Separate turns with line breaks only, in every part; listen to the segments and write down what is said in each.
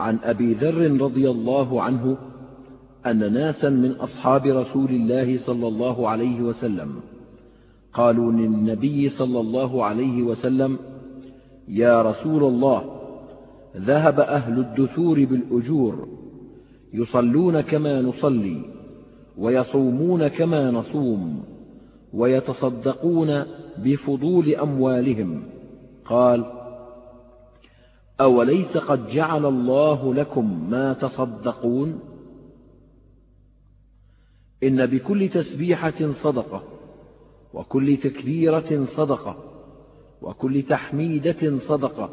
عن أبي ذر رضي الله عنه أن ناسا من أصحاب رسول الله صلى الله عليه وسلم قالوا للنبي صلى الله عليه وسلم يا رسول الله ذهب أهل الدثور بالأجور يصلون كما نصلي ويصومون كما نصوم ويتصدقون بفضول أموالهم. قال أوليس قد جعل الله لكم ما تصدقون؟ إن بكل تسبيحة صدقة وكل تكبيرة صدقة وكل تحميدة صدقة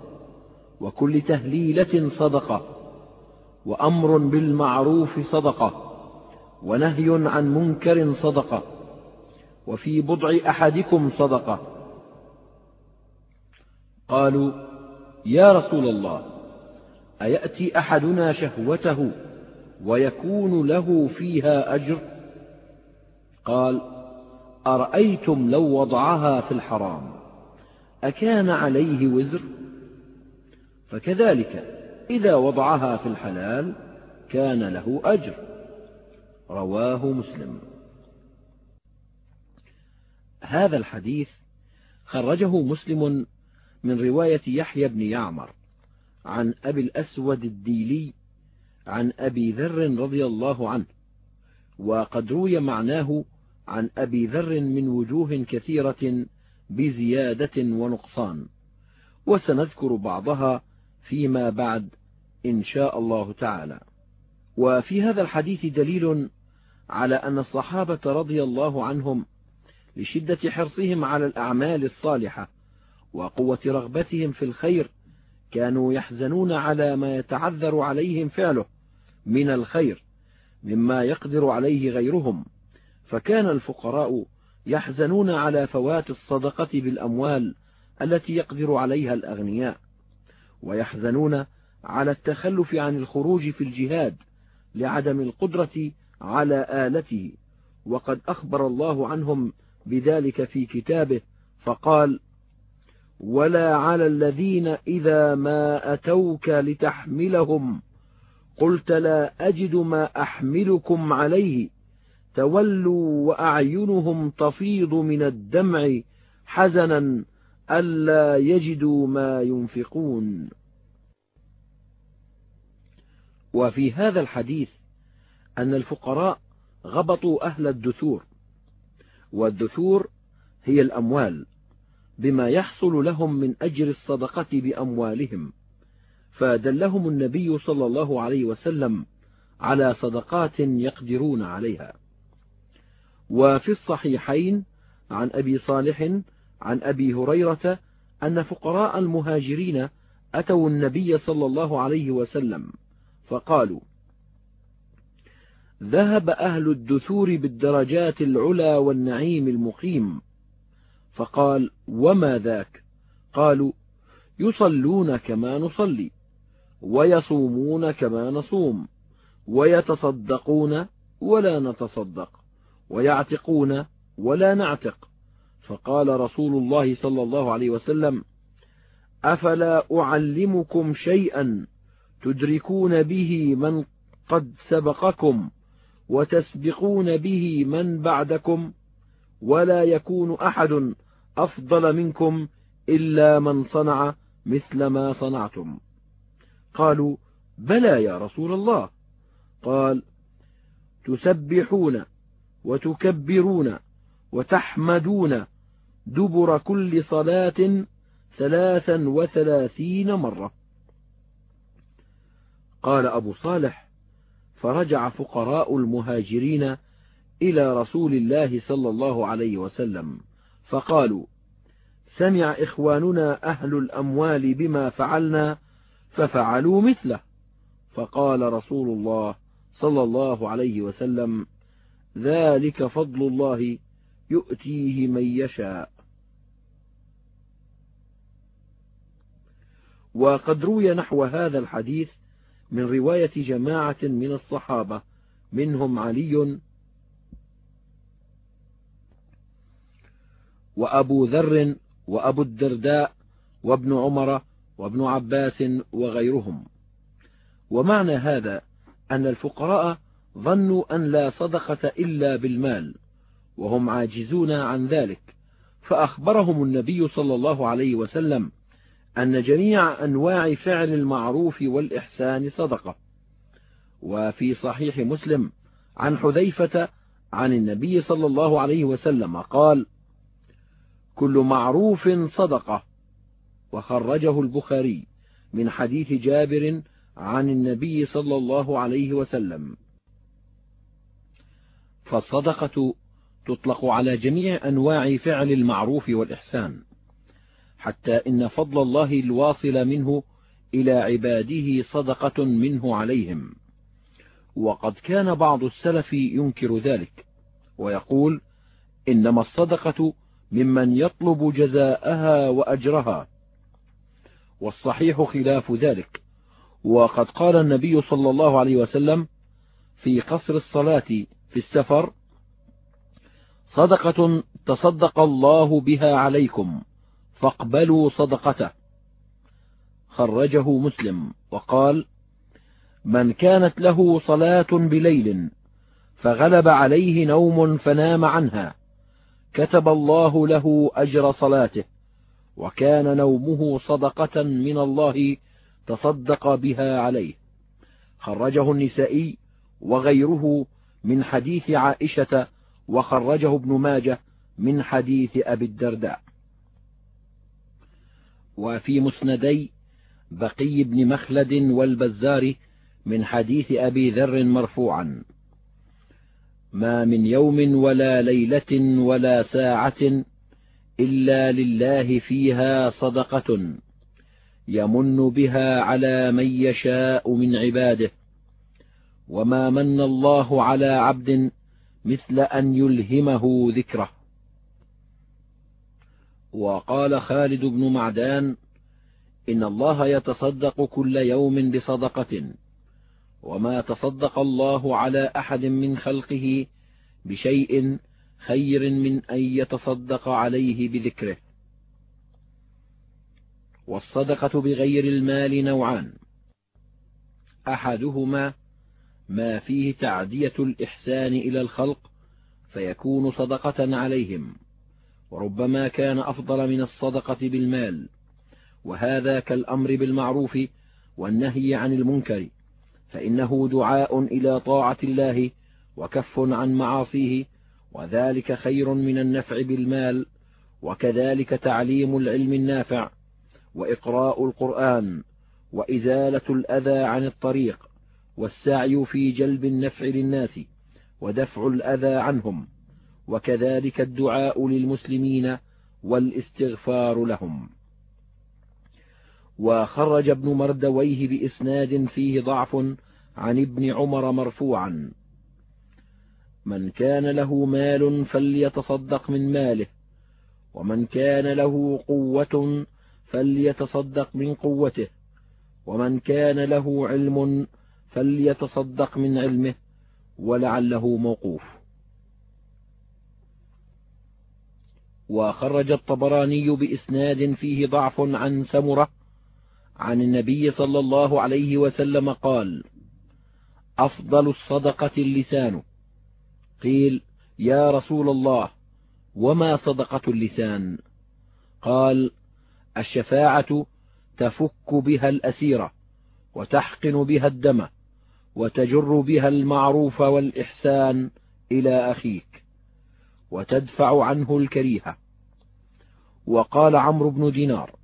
وكل تهليلة صدقة وأمر بالمعروف صدقة ونهي عن منكر صدقة وفي بضع أحدكم صدقة. قالوا يا رسول الله أيأتي أحدنا شهوته ويكون له فيها أجر؟ قال أرأيتم لو وضعها في الحرام أكان عليه وزر؟ فكذلك إذا وضعها في الحلال كان له أجر. رواه مسلم. هذا الحديث خرجه مسلم من رواية يحيى بن يعمر عن أبي الأسود الديلي عن أبي ذر رضي الله عنه وقد روي معناه عن أبي ذر من وجوه كثيرة بزيادة ونقصان وسنذكر بعضها فيما بعد إن شاء الله تعالى. وفي هذا الحديث دليل على أن الصحابة رضي الله عنهم لشدة حرصهم على الأعمال الصالحة وقوة رغبتهم في الخير كانوا يحزنون على ما يتعذر عليهم فعله من الخير مما يقدر عليه غيرهم. فكان الفقراء يحزنون على فوات الصدقة بالأموال التي يقدر عليها الأغنياء ويحزنون على التخلف عن الخروج في الجهاد لعدم القدرة على آلته. وقد أخبر الله عنهم بذلك في كتابه فقال ولا على الذين إذا ما أتوك لتحملهم. قلت لا أجد ما أحملكم عليه. تولوا وأعينهم تفيض من الدمع حزنا ألا يجدوا ما ينفقون. وفي هذا الحديث أن الفقراء غبطوا أهل الدثور. والدثور هي الأموال. بما يحصل لهم من أجر الصدقة بأموالهم. فدلهم النبي صلى الله عليه وسلم على صدقات يقدرون عليها. وفي الصحيحين عن أبي صالح عن أبي هريرة أن فقراء المهاجرين أتوا النبي صلى الله عليه وسلم فقالوا ذهب أهل الدثور بالدرجات العلى والنعيم المقيم فقال وما ذاك؟ قالوا يصلون كما نصلي ويصومون كما نصوم ويتصدقون ولا نتصدق ويعتقون ولا نعتق. فقال رسول الله صلى الله عليه وسلم أفلا أعلمكم شيئا تدركون به من قد سبقكم وتسبقون به من بعدكم ولا يكون أحد أفضل منكم إلا من صنع مثل ما صنعتم. قالوا بلى يا رسول الله. قال تسبحون وتكبرون وتحمدون دبر كل صلاة ثلاثا وثلاثين مرة. قال أبو صالح فرجع فقراء المهاجرين إلى رسول الله صلى الله عليه وسلم. فقالوا سمع إخواننا أهل الأموال بما فعلنا ففعلوا مثله. فقال رسول الله صلى الله عليه وسلم ذلك فضل الله يؤتيه من يشاء. وقد روي نحو هذا الحديث من رواية جماعة من الصحابة منهم علي وأبو ذر وأبو الدرداء وابن عمر وابن عباس وغيرهم. ومعنى هذا أن الفقراء ظنوا أن لا صدقة إلا بالمال وهم عاجزون عن ذلك. فأخبرهم النبي صلى الله عليه وسلم أن جميع أنواع فعل المعروف والإحسان صدقة. وفي صحيح مسلم عن حذيفة عن النبي صلى الله عليه وسلم قال كل معروف صدقة. وخرجه البخاري من حديث جابر عن النبي صلى الله عليه وسلم. فالصدقة تطلق على جميع أنواع فعل المعروف والإحسان حتى إن فضل الله الواصل منه إلى عباده صدقة منه عليهم. وقد كان بعض السلف ينكر ذلك ويقول إنما الصدقة ممن يطلب جزاءها وأجرها. والصحيح خلاف ذلك. وقد قال النبي صلى الله عليه وسلم في قصر الصلاة في السفر صدقة تصدق الله بها عليكم فاقبلوا صدقته. خرجه مسلم وقال من كانت له صلاة بليل فغلب عليه نوم فنام عنها. كتب الله له أجر صلاته وكان نومه صدقة من الله تصدق بها عليه. خرجه النسائي وغيره من حديث عائشة وخرجه ابن ماجه من حديث أبي الدرداء. وفي مسندي بقي بن مخلد والبزار من حديث أبي ذر مرفوعا. ما من يوم ولا ليلة ولا ساعة إلا لله فيها صدقة يمن بها على من يشاء من عباده. وما من الله على عبد مثل أن يلهمه ذكره. وقال خالد بن معدان إن الله يتصدق كل يوم بصدقة. وما تصدق الله على أحد من خلقه بشيء خير من أن يتصدق عليه بذكره. والصدقة بغير المال نوعان. أحدهما ما فيه تعدية الإحسان إلى الخلق فيكون صدقة عليهم وربما كان أفضل من الصدقة بالمال وهذا كالأمر بالمعروف والنهي عن المنكر. فإنه دعاء إلى طاعة الله وكف عن معاصيه وذلك خير من النفع بالمال وكذلك تعليم العلم النافع وإقراء القرآن وإزالة الأذى عن الطريق والسعي في جلب النفع للناس ودفع الأذى عنهم وكذلك الدعاء للمسلمين والاستغفار لهم. وخرج ابن مردويه بإسناد فيه ضعف عن ابن عمر مرفوعا. من كان له مال فليتصدق من ماله ومن كان له قوة فليتصدق من قوته ومن كان له علم فليتصدق من علمه ولعله موقوف. وخرج الطبراني بإسناد فيه ضعف عن سمرة عن النبي صلى الله عليه وسلم قال أفضل الصدقة اللسان. قيل يا رسول الله وما صدقة اللسان؟ قال الشفاعة تفك بها الأسيرة وتحقن بها الدم وتجر بها المعروف والإحسان إلى أخيك وتدفع عنه الكريهة. وقال عمرو بن دينار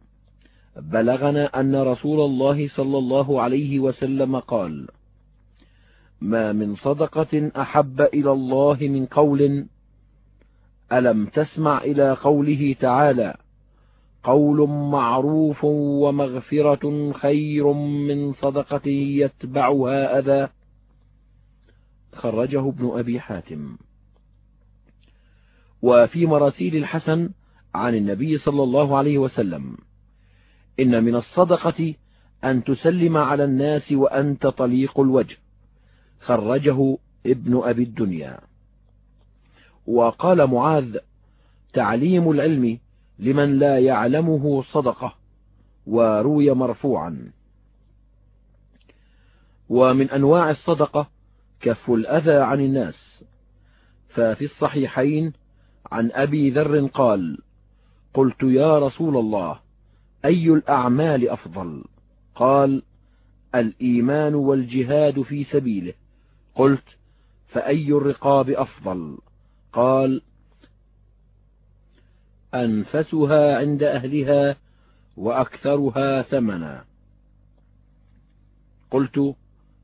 بلغنا أن رسول الله صلى الله عليه وسلم قال ما من صدقة أحب إلى الله من قول ألم تسمع إلى قوله تعالى قول معروف ومغفرة خير من صدقة يتبعها أذى؟ خرجه ابن أبي حاتم. وفي مراسيل الحسن عن النبي صلى الله عليه وسلم إن من الصدقة أن تسلم على الناس وأنت طليق الوجه. خرجه ابن أبي الدنيا. وقال معاذ تعليم العلم لمن لا يعلمه صدقة وروي مرفوعا. ومن أنواع الصدقة كف الأذى عن الناس. ففي الصحيحين عن أبي ذر قال قلت يا رسول الله أي الأعمال أفضل؟ قال الإيمان والجهاد في سبيله. قلت فأي الرقاب أفضل؟ قال أنفسها عند أهلها وأكثرها ثمنا. قلت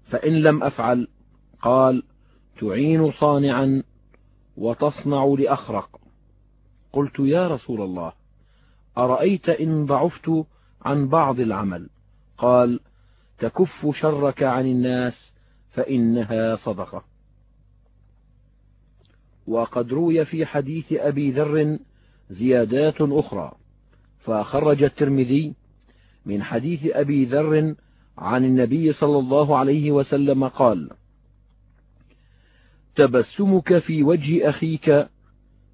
فإن لم أفعل؟ قال تعين صانعا وتصنع لأخرق. قلت يا رسول الله أرأيت إن ضعفت عن بعض العمل؟ قال تكف شرك عن الناس فإنها صدقة. وقد روي في حديث أبي ذر زيادات أخرى فخرج الترمذي من حديث أبي ذر عن النبي صلى الله عليه وسلم قال تبسمك في وجه أخيك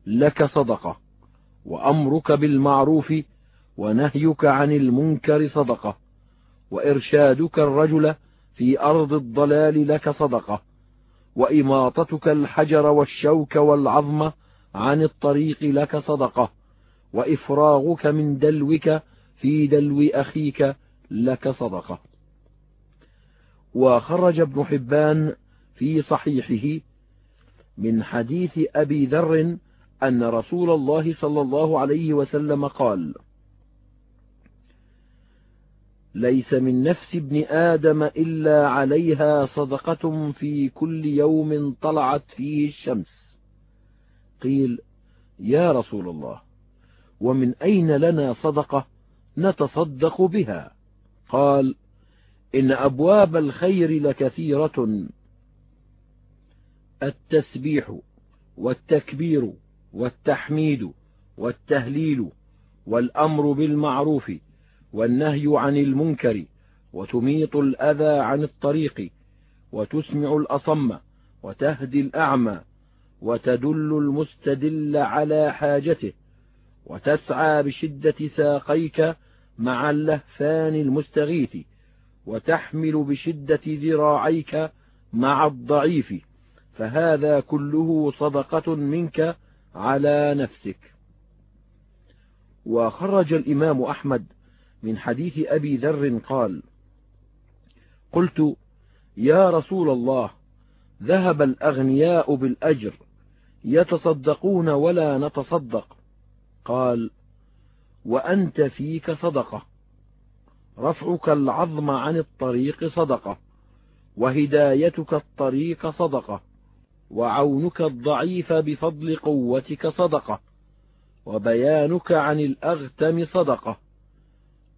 لك صدقة. وأمرك بالمعروف ونهيك عن المنكر صدقة وإرشادك الرجل في أرض الضلال لك صدقة وإماطتك الحجر والشوك والعظم عن الطريق لك صدقة وإفراغك من دلوك في دلو أخيك لك صدقة. وخرج ابن حبان في صحيحه من حديث أبي ذر أن رسول الله صلى الله عليه وسلم قال ليس من نفس ابن آدم إلا عليها صدقة في كل يوم طلعت فيه الشمس. قيل يا رسول الله ومن أين لنا صدقة نتصدق بها؟ قال إن أبواب الخير لكثيرة. التسبيح والتكبير والتحميد والتهليل والأمر بالمعروف والنهي عن المنكر وتميط الأذى عن الطريق وتسمع الأصم وتهدي الأعمى وتدل المستدل على حاجته وتسعى بشدة ساقيك مع اللهفان المستغيث وتحمل بشدة ذراعيك مع الضعيف فهذا كله صدقة منك على نفسك. وخرج الإمام أحمد من حديث أبي ذر قال قلت يا رسول الله ذهب الأغنياء بالأجر يتصدقون ولا نتصدق. قال وأنت فيك صدقة رفعك العظم عن الطريق صدقة وهدايتك الطريق صدقة. وعونك الضعيف بفضل قوتك صدقة وبيانك عن الأغتم صدقة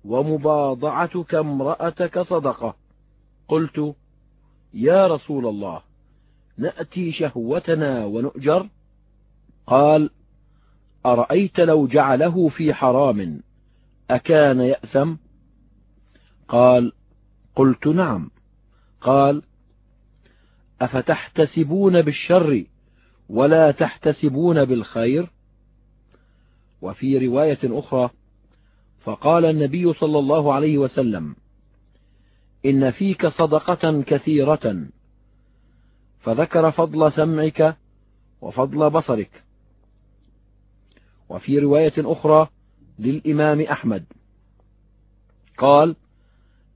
ومباضعتك امرأتك صدقة. قلت يا رسول الله نأتي شهوتنا ونؤجر؟ قال أرأيت لو جعله في حرام أكان يأثم؟ قال قلت نعم. قال أفتحتسبون بالشر ولا تحتسبون بالخير؟ وفي رواية أخرى فقال النبي صلى الله عليه وسلم إن فيك صدقة كثيرة فذكر فضل سمعك وفضل بصرك. وفي رواية أخرى للإمام أحمد قال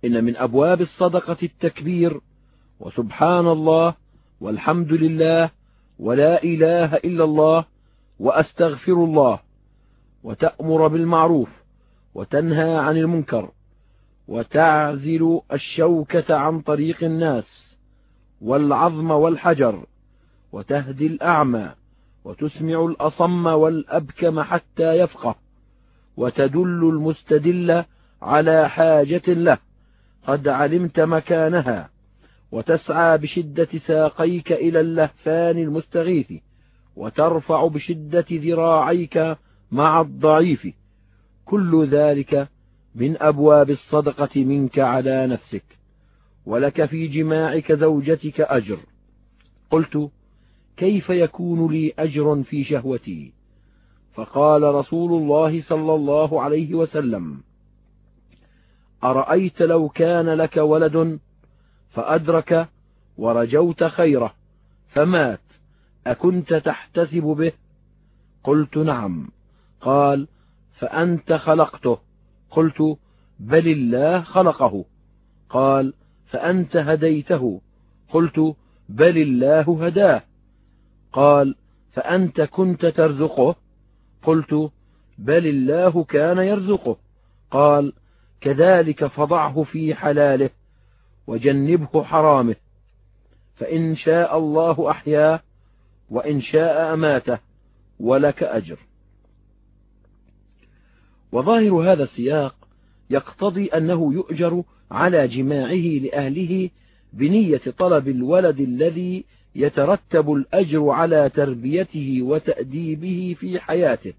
إن من أبواب الصدقة التكبير وسبحان الله والحمد لله ولا إله إلا الله وأستغفر الله وتأمر بالمعروف وتنهى عن المنكر وتعزل الشوكة عن طريق الناس والعظم والحجر وتهدي الأعمى وتسمع الأصم والأبكم حتى يفقه وتدل المستدل على حاجة له قد علمت مكانها. وتسعى بشدة ساقيك إلى اللهفان المستغيث وترفع بشدة ذراعيك مع الضعيف. كل ذلك من أبواب الصدقة منك على نفسك ولك في جماعك زوجتك أجر. قلت كيف يكون لي أجر في شهوتي؟ فقال رسول الله صلى الله عليه وسلم أرأيت لو كان لك ولد فأدرك ورجوت خيره فمات أكنت تحتسب به؟ قلت نعم. قال فأنت خلقته؟ قلت بل الله خلقه. قال فأنت هديته؟ قلت بل الله هداه. قال فأنت كنت ترزقه؟ قلت بل الله كان يرزقه. قال كذلك فضعه في حلاله. وجنبه حرامه. فإن شاء الله أحياه وإن شاء أماته ولك أجر. وظاهر هذا السياق يقتضي أنه يؤجر على جماعة لأهله بنية طلب الولد الذي يترتب الأجر على تربيته وتأديبه في حياته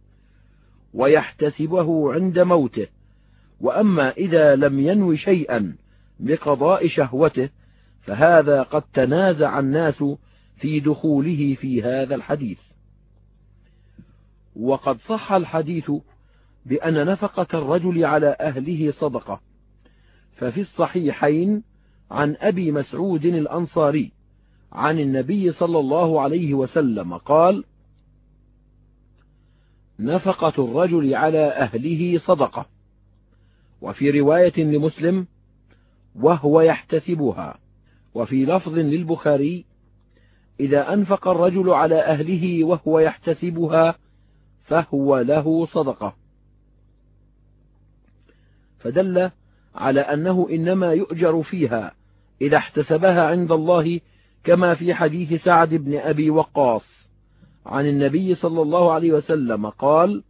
ويحتسبه عند موته. وأما إذا لم ينو شيئا بقضاء شهوته فهذا قد تنازع الناس في دخوله في هذا الحديث. وقد صح الحديث بأن نفقة الرجل على أهله صدقة. ففي الصحيحين عن أبي مسعود الأنصاري عن النبي صلى الله عليه وسلم قال نفقة الرجل على أهله صدقة. وفي رواية لمسلم وهو يحتسبها. وفي لفظ للبخاري إذا أنفق الرجل على أهله وهو يحتسبها فهو له صدقة. فدل على أنه إنما يؤجر فيها إذا احتسبها عند الله كما في حديث سعد بن أبي وقاص. عن النبي صلى الله عليه وسلم قال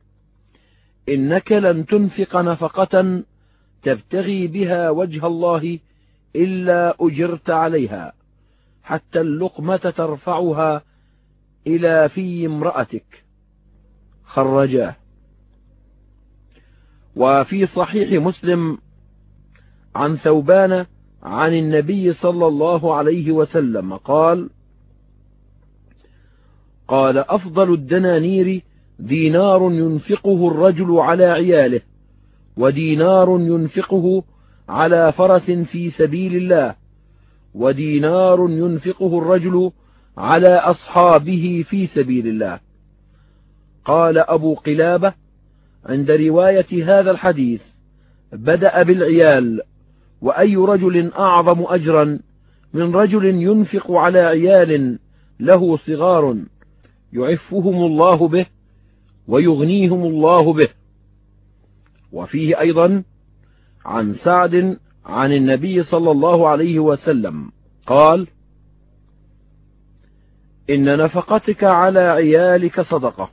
إنك لن تنفق نفقة تبتغي بها وجه الله إلا أجرت عليها حتى اللقمة ترفعها إلى في امرأتك. خرجاه. وفي صحيح مسلم عن ثوبان عن النبي صلى الله عليه وسلم قال قال أفضل الدنانير دينار ينفقه الرجل على عياله ودينار ينفقه على فرس في سبيل الله ودينار ينفقه الرجل على أصحابه في سبيل الله. قال أبو قلابة عند رواية هذا الحديث بدأ بالعيال وأي رجل أعظم أجرا من رجل ينفق على عيال له صغار يعفهم الله به ويغنيهم الله به. وفيه أيضا عن سعد عن النبي صلى الله عليه وسلم قال إن نفقتك على عيالك صدقة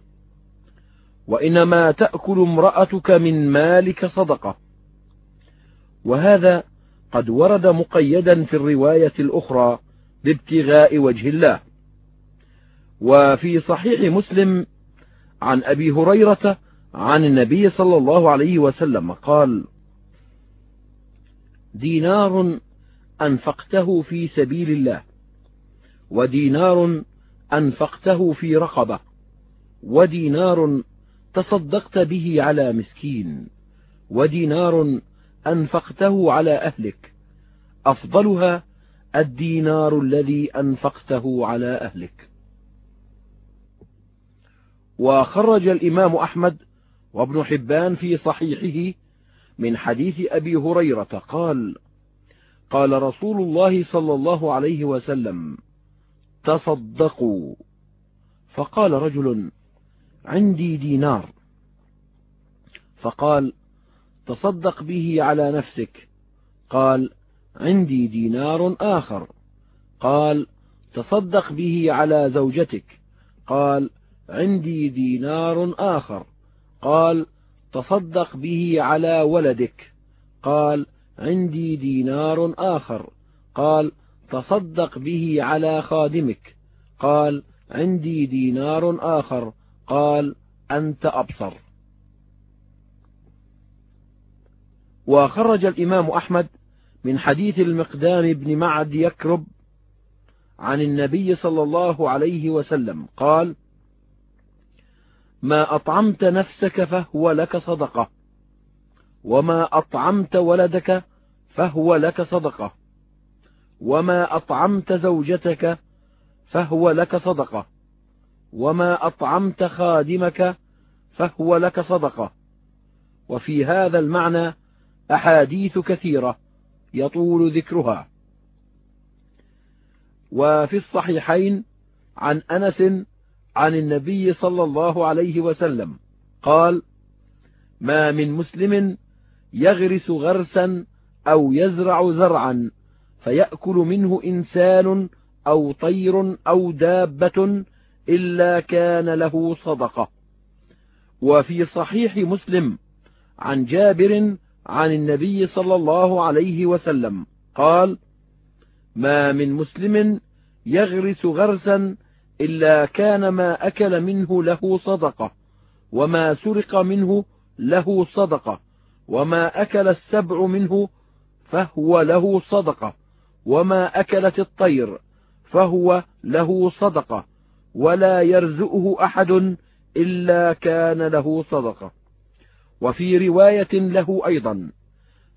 وإنما تأكل امرأتك من مالك صدقة. وهذا قد ورد مقيدا في الرواية الأخرى بابتغاء وجه الله. وفي صحيح مسلم عن أبي هريرة عن النبي صلى الله عليه وسلم قال دينار أنفقته في سبيل الله ودينار أنفقته في رقبة ودينار تصدقت به على مسكين ودينار أنفقته على أهلك. أفضلها الدينار الذي أنفقته على أهلك. وخرج الإمام أحمد وابن حبان في صحيحه من حديث أبي هريرة قال قال رسول الله صلى الله عليه وسلم تصدقوا فقال رجل عندي دينار فقال تصدق به على نفسك قال عندي دينار آخر قال تصدق به على زوجتك قال عندي دينار آخر قال تصدق به على ولدك. قال عندي دينار آخر. قال تصدق به على خادمك. قال عندي دينار آخر. قال أنت أبصر. وخرج الإمام أحمد من حديث المقدام بن معد يكرب عن النبي صلى الله عليه وسلم. قال ما أطعمت نفسك فهو لك صدقة. وما أطعمت ولدك فهو لك صدقة. وما أطعمت زوجتك فهو لك صدقة. وما أطعمت خادمك فهو لك صدقة. وفي هذا المعنى أحاديث كثيرة يطول ذكرها. وفي الصحيحين عن أنس عن النبي صلى الله عليه وسلم قال ما من مسلم يغرس غرسا أو يزرع زرعا فيأكل منه إنسان أو طير أو دابة إلا كان له صدقة. وفي صحيح مسلم عن جابر عن النبي صلى الله عليه وسلم قال ما من مسلم يغرس غرسا إلا كان ما أكل منه له صدقة وما سرق منه له صدقة وما أكل السبع منه فهو له صدقة وما أكلت الطير فهو له صدقة ولا يرزقه أحد إلا كان له صدقة. وفي رواية له أيضا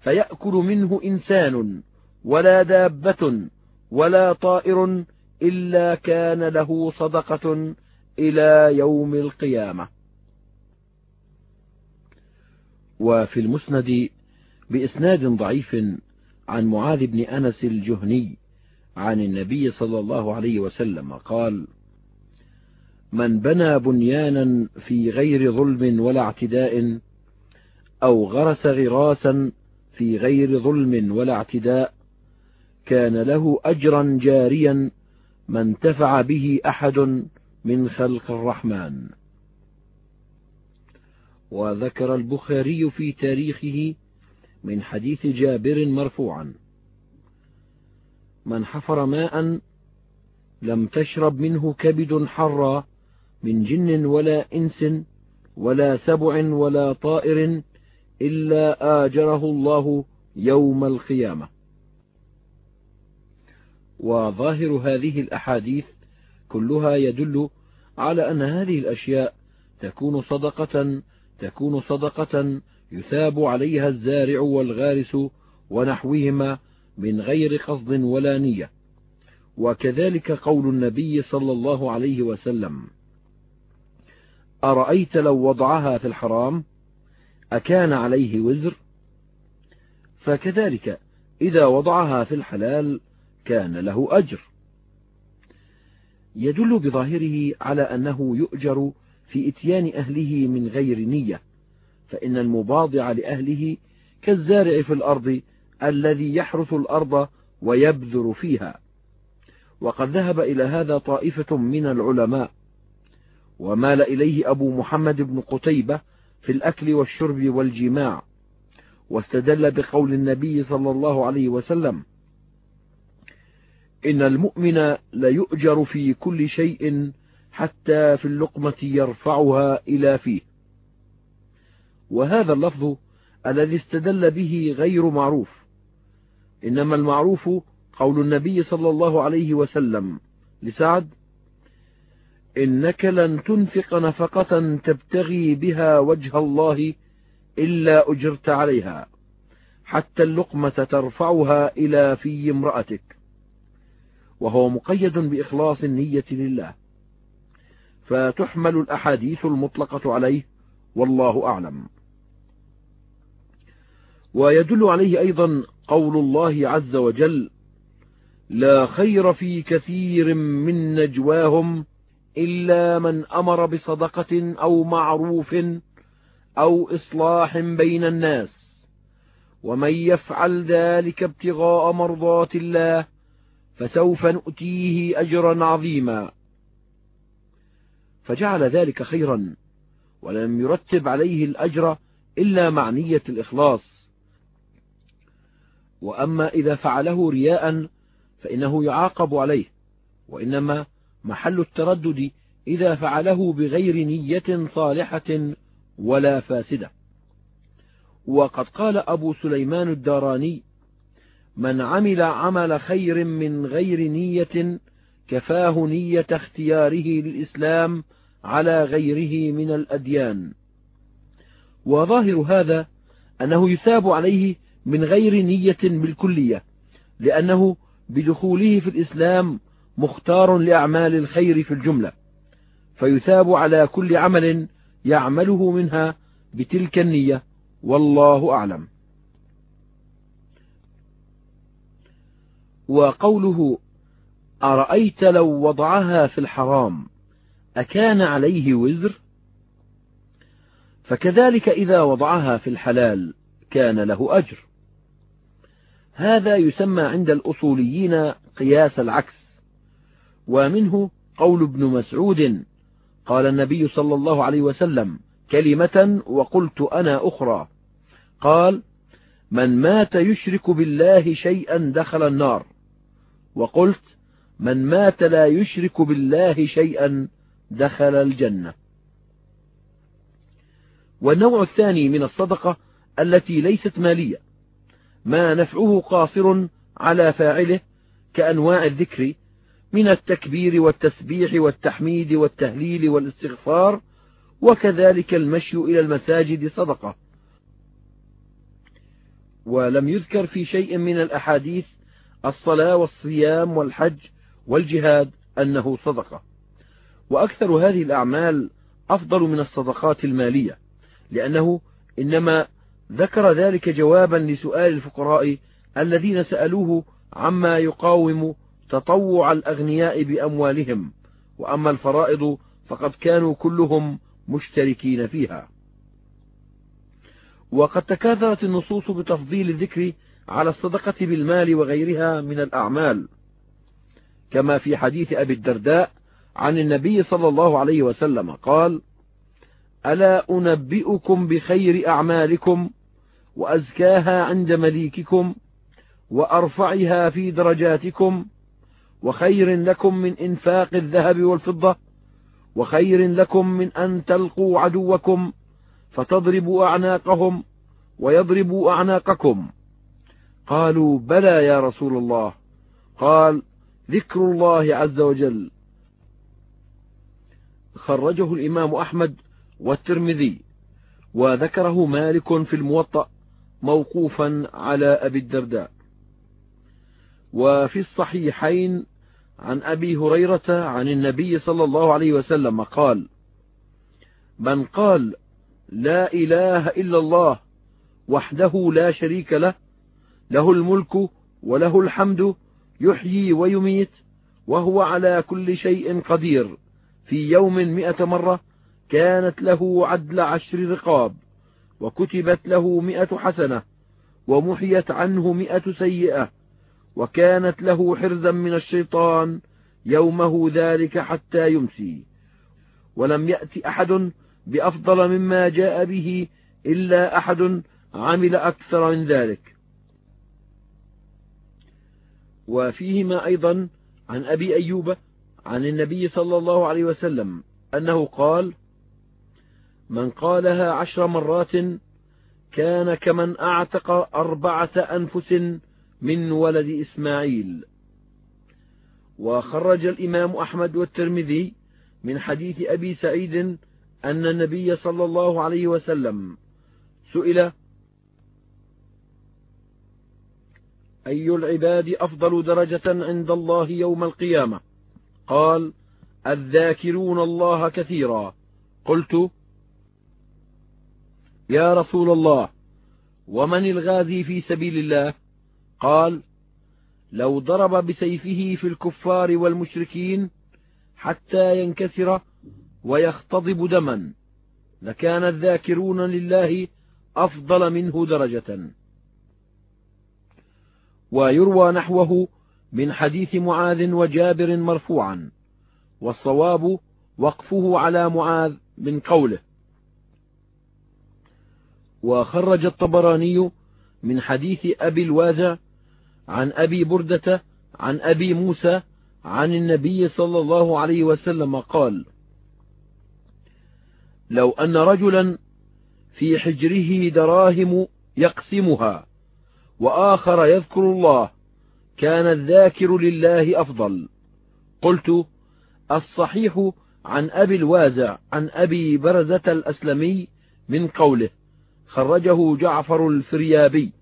فيأكل منه إنسان ولا دابة ولا طائر إلا كان له صدقة إلى يوم القيامة. وفي المسند بإسناد ضعيف عن معاذ بن أنس الجهني عن النبي صلى الله عليه وسلم قال من بنى بنيانا في غير ظلم ولا اعتداء أو غرس غراسا في غير ظلم ولا اعتداء كان له أجرا جاريا ما انتفع به أحد من خلق الرحمن. وذكر البخاري في تاريخه من حديث جابر مرفوعا من حفر ماء لم تشرب منه كبد حرا من جن ولا إنس ولا سبع ولا طائر إلا آجره الله يوم القيامة. وظاهر هذه الأحاديث كلها يدل على أن هذه الأشياء تكون صدقة تكون صدقة يثاب عليها الزارع والغارس ونحوهما من غير قصد ولا نية. وكذلك قول النبي صلى الله عليه وسلم أرأيت لو وضعها في الحرام أكان عليه وزر؟ فكذلك إذا وضعها في الحلال كان له أجر. يدل بظاهره على أنه يؤجر في إتيان أهله من غير نية فإن المباضع لأهله كالزارع في الأرض الذي يحرث الأرض ويبذر فيها. وقد ذهب إلى هذا طائفة من العلماء ومال إليه أبو محمد بن قتيبة في الأكل والشرب والجماع واستدل بقول النبي صلى الله عليه وسلم إن المؤمن ليؤجر في كل شيء حتى في اللقمة يرفعها إلى فيه. وهذا اللفظ الذي استدل به غير معروف. إنما المعروف قول النبي صلى الله عليه وسلم لسعد إنك لن تنفق نفقة تبتغي بها وجه الله إلا أجرت عليها حتى اللقمة ترفعها إلى في امرأتك. وهو مقيد بإخلاص النية لله. فتحمل الأحاديث المطلقة عليه والله أعلم. ويدل عليه أيضا قول الله عز وجل لا خير في كثير من نجواهم إلا من أمر بصدقة أو معروف أو إصلاح بين الناس. ومن يفعل ذلك ابتغاء مرضات الله فسوف نؤتيه أجرا عظيما. فجعل ذلك خيرا ولم يرتب عليه الأجر إلا مع نية الإخلاص. وأما إذا فعله رياء فإنه يعاقب عليه. وإنما محل التردد إذا فعله بغير نية صالحة ولا فاسدة. وقد قال أبو سليمان الداراني من عمل عمل خير من غير نية كفاه نية اختياره للإسلام على غيره من الأديان. وظاهر هذا أنه يثاب عليه من غير نية بالكلية لأنه بدخوله في الإسلام مختار لأعمال الخير في الجملة فيثاب على كل عمل يعمله منها بتلك النية والله أعلم. وقوله أرأيت لو وضعها في الحرام أكان عليه وزر؟ فكذلك إذا وضعها في الحلال كان له أجر. هذا يسمى عند الأصوليين قياس العكس ومنه قول ابن مسعود قال النبي صلى الله عليه وسلم كلمة وقلت أنا أخرى. قال من مات يشرك بالله شيئا دخل النار. وقلت من مات لا يشرك بالله شيئا دخل الجنة. والنوع الثاني من الصدقة التي ليست مالية ما نفعه قاصر على فاعله كأنواع الذكر من التكبير والتسبيح والتحميد والتهليل والاستغفار وكذلك المشي إلى المساجد صدقة. ولم يذكر في شيء من الأحاديث الصلاة والصيام والحج والجهاد أنه صدقة. وأكثر هذه الأعمال أفضل من الصدقات المالية لأنه إنما ذكر ذلك جوابا لسؤال الفقراء الذين سألوه عما يقاوم تطوع الأغنياء بأموالهم. وأما الفرائض فقد كانوا كلهم مشتركين فيها. وقد تكاثرت النصوص بتفضيل الذكر على الصدقة بالمال وغيرها من الأعمال. كما في حديث أبي الدرداء عن النبي صلى الله عليه وسلم قال ألا أنبئكم بخير أعمالكم وأزكاها عند مليككم وأرفعها في درجاتكم وخير لكم من إنفاق الذهب والفضة وخير لكم من أن تلقوا عدوكم فتضربوا أعناقهم ويضربوا أعناقكم قالوا بلى يا رسول الله. قال ذكر الله عز وجل. خرجه الإمام أحمد والترمذي وذكره مالك في الموطأ موقوفا على أبي الدرداء. وفي الصحيحين عن أبي هريرة عن النبي صلى الله عليه وسلم قال من قال لا إله إلا الله وحده لا شريك له له الملك وله الحمد يحيي ويميت وهو على كل شيء قدير. في يوم مئة مرة كانت له عدل عشر رقاب وكتبت له مئة حسنة ومحيت عنه مئة سيئة وكانت له حرزا من الشيطان يومه ذلك حتى يمسي. ولم يأت أحد بأفضل مما جاء به إلا أحد عمل أكثر من ذلك. وفيهما أيضا عن أبي أيوب عن النبي صلى الله عليه وسلم أنه قال من قالها عشر مرات كان كمن أعتق أربعة أنفس من ولد إسماعيل وخرج الإمام أحمد والترمذي من حديث أبي سعيد أن النبي صلى الله عليه وسلم سئل أي العباد أفضل درجة عند الله يوم القيامة؟ قال الذاكرون الله كثيرا. قلت يا رسول الله ومن الغازي في سبيل الله؟ قال لو ضرب بسيفه في الكفار والمشركين حتى ينكسر ويختضب دما لكان الذاكرون لله أفضل منه درجة. ويروى نحوه من حديث معاذ وجابر مرفوعا والصواب وقفه على معاذ من قوله. وخرج الطبراني من حديث أبي الوازع عن أبي بردة عن أبي موسى عن النبي صلى الله عليه وسلم قال لو أن رجلا في حجره دراهم يقسمها وآخر يذكر الله كان الذاكر لله أفضل. قلت الصحيح عن أبي الوازع عن أبي برزة الأسلمي من قوله خرجه جعفر الفريابي.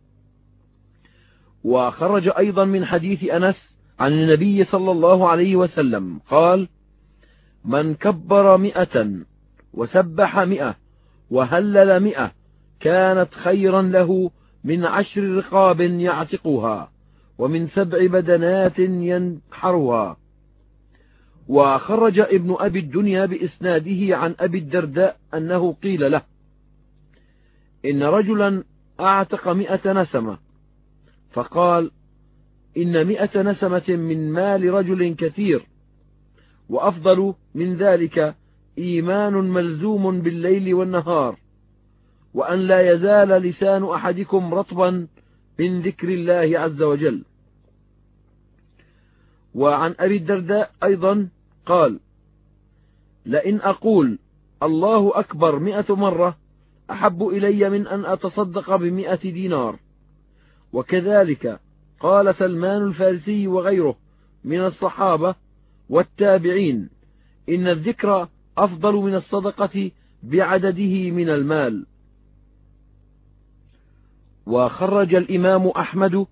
وخرج أيضا من حديث أنس عن النبي صلى الله عليه وسلم قال من كبر مئة وسبح مئة وهلل مئة كانت خيرا له من عشر رقاب يعتقها ومن سبع بدنات ينحرها. وخرج ابن أبي الدنيا بإسناده عن أبي الدرداء أنه قيل له إن رجلا أعتق مئة نسمة. فقال إن مئة نسمة من مال رجل كثير وأفضل من ذلك إيمان ملزوم بالليل والنهار. وأن لا يزال لسان أحدكم رطبا من ذكر الله عز وجل. وعن أبي الدرداء أيضا قال لئن أقول الله أكبر مئة مرة أحب إلي من أن أتصدق بمئة دينار. وكذلك قال سلمان الفارسي وغيره من الصحابة والتابعين إن الذكر أفضل من الصدقة بعدده من المال. وخرج الإمام أحمد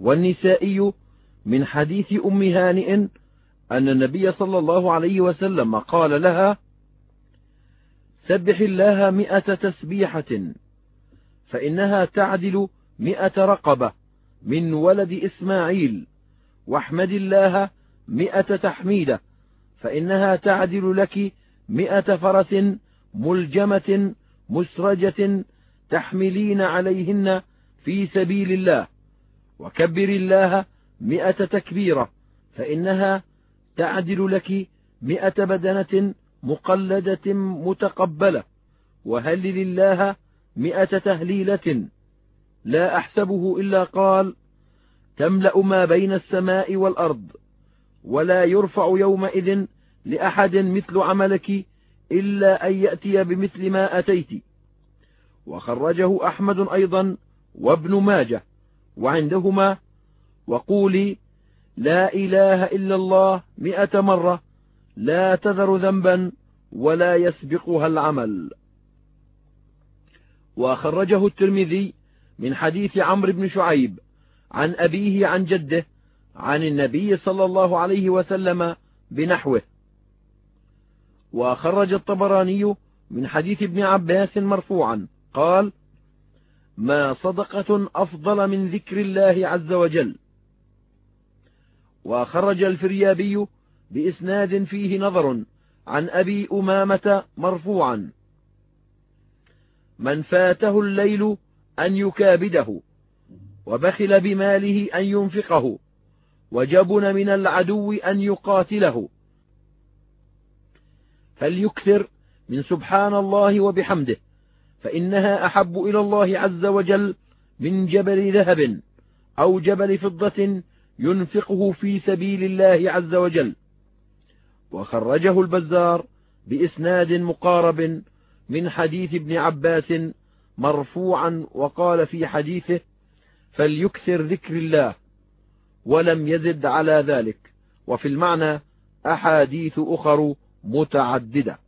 والنسائي من حديث أم هانئ أن النبي صلى الله عليه وسلم قال لها سبح الله مئة تسبيحة فإنها تعدل مئة رقبة من ولد إسماعيل واحمد الله مئة تحميدة فإنها تعدل لك مئة فرس ملجمة مسرجة تحملين عليهن في سبيل الله وكبر الله مئة تكبيرة فإنها تعدل لك مئة بدنة مقلدة متقبلة وهلل الله مئة تهليلة. لا أحسبه إلا قال تملأ ما بين السماء والأرض ولا يرفع يومئذ لأحد مثل عملك إلا أن يأتي بمثل ما أتيت. وخرجه أحمد أيضا وابن ماجه وعندهما وقولي لا إله إلا الله مئة مرة لا تذر ذنبا ولا يسبقها العمل. وخرجه الترمذي من حديث عمرو بن شعيب عن أبيه عن جده عن النبي صلى الله عليه وسلم بنحوه. وخرج الطبراني من حديث ابن عباس مرفوعا قال ما صدقة أفضل من ذكر الله عز وجل. وخرج الفريابي بإسناد فيه نظر عن أبي أمامة مرفوعا. من فاته الليل أن يكابده وبخل بماله أن ينفقه وجبن من العدو أن يقاتله. فليكثر من سبحان الله وبحمده. فإنها أحب إلى الله عز وجل من جبل ذهب أو جبل فضة ينفقه في سبيل الله عز وجل. وخرجه البزار بإسناد مقارب من حديث ابن عباس مرفوعا وقال في حديثه فليكثر ذكر الله ولم يزد على ذلك وفي المعنى أحاديث أخر متعددة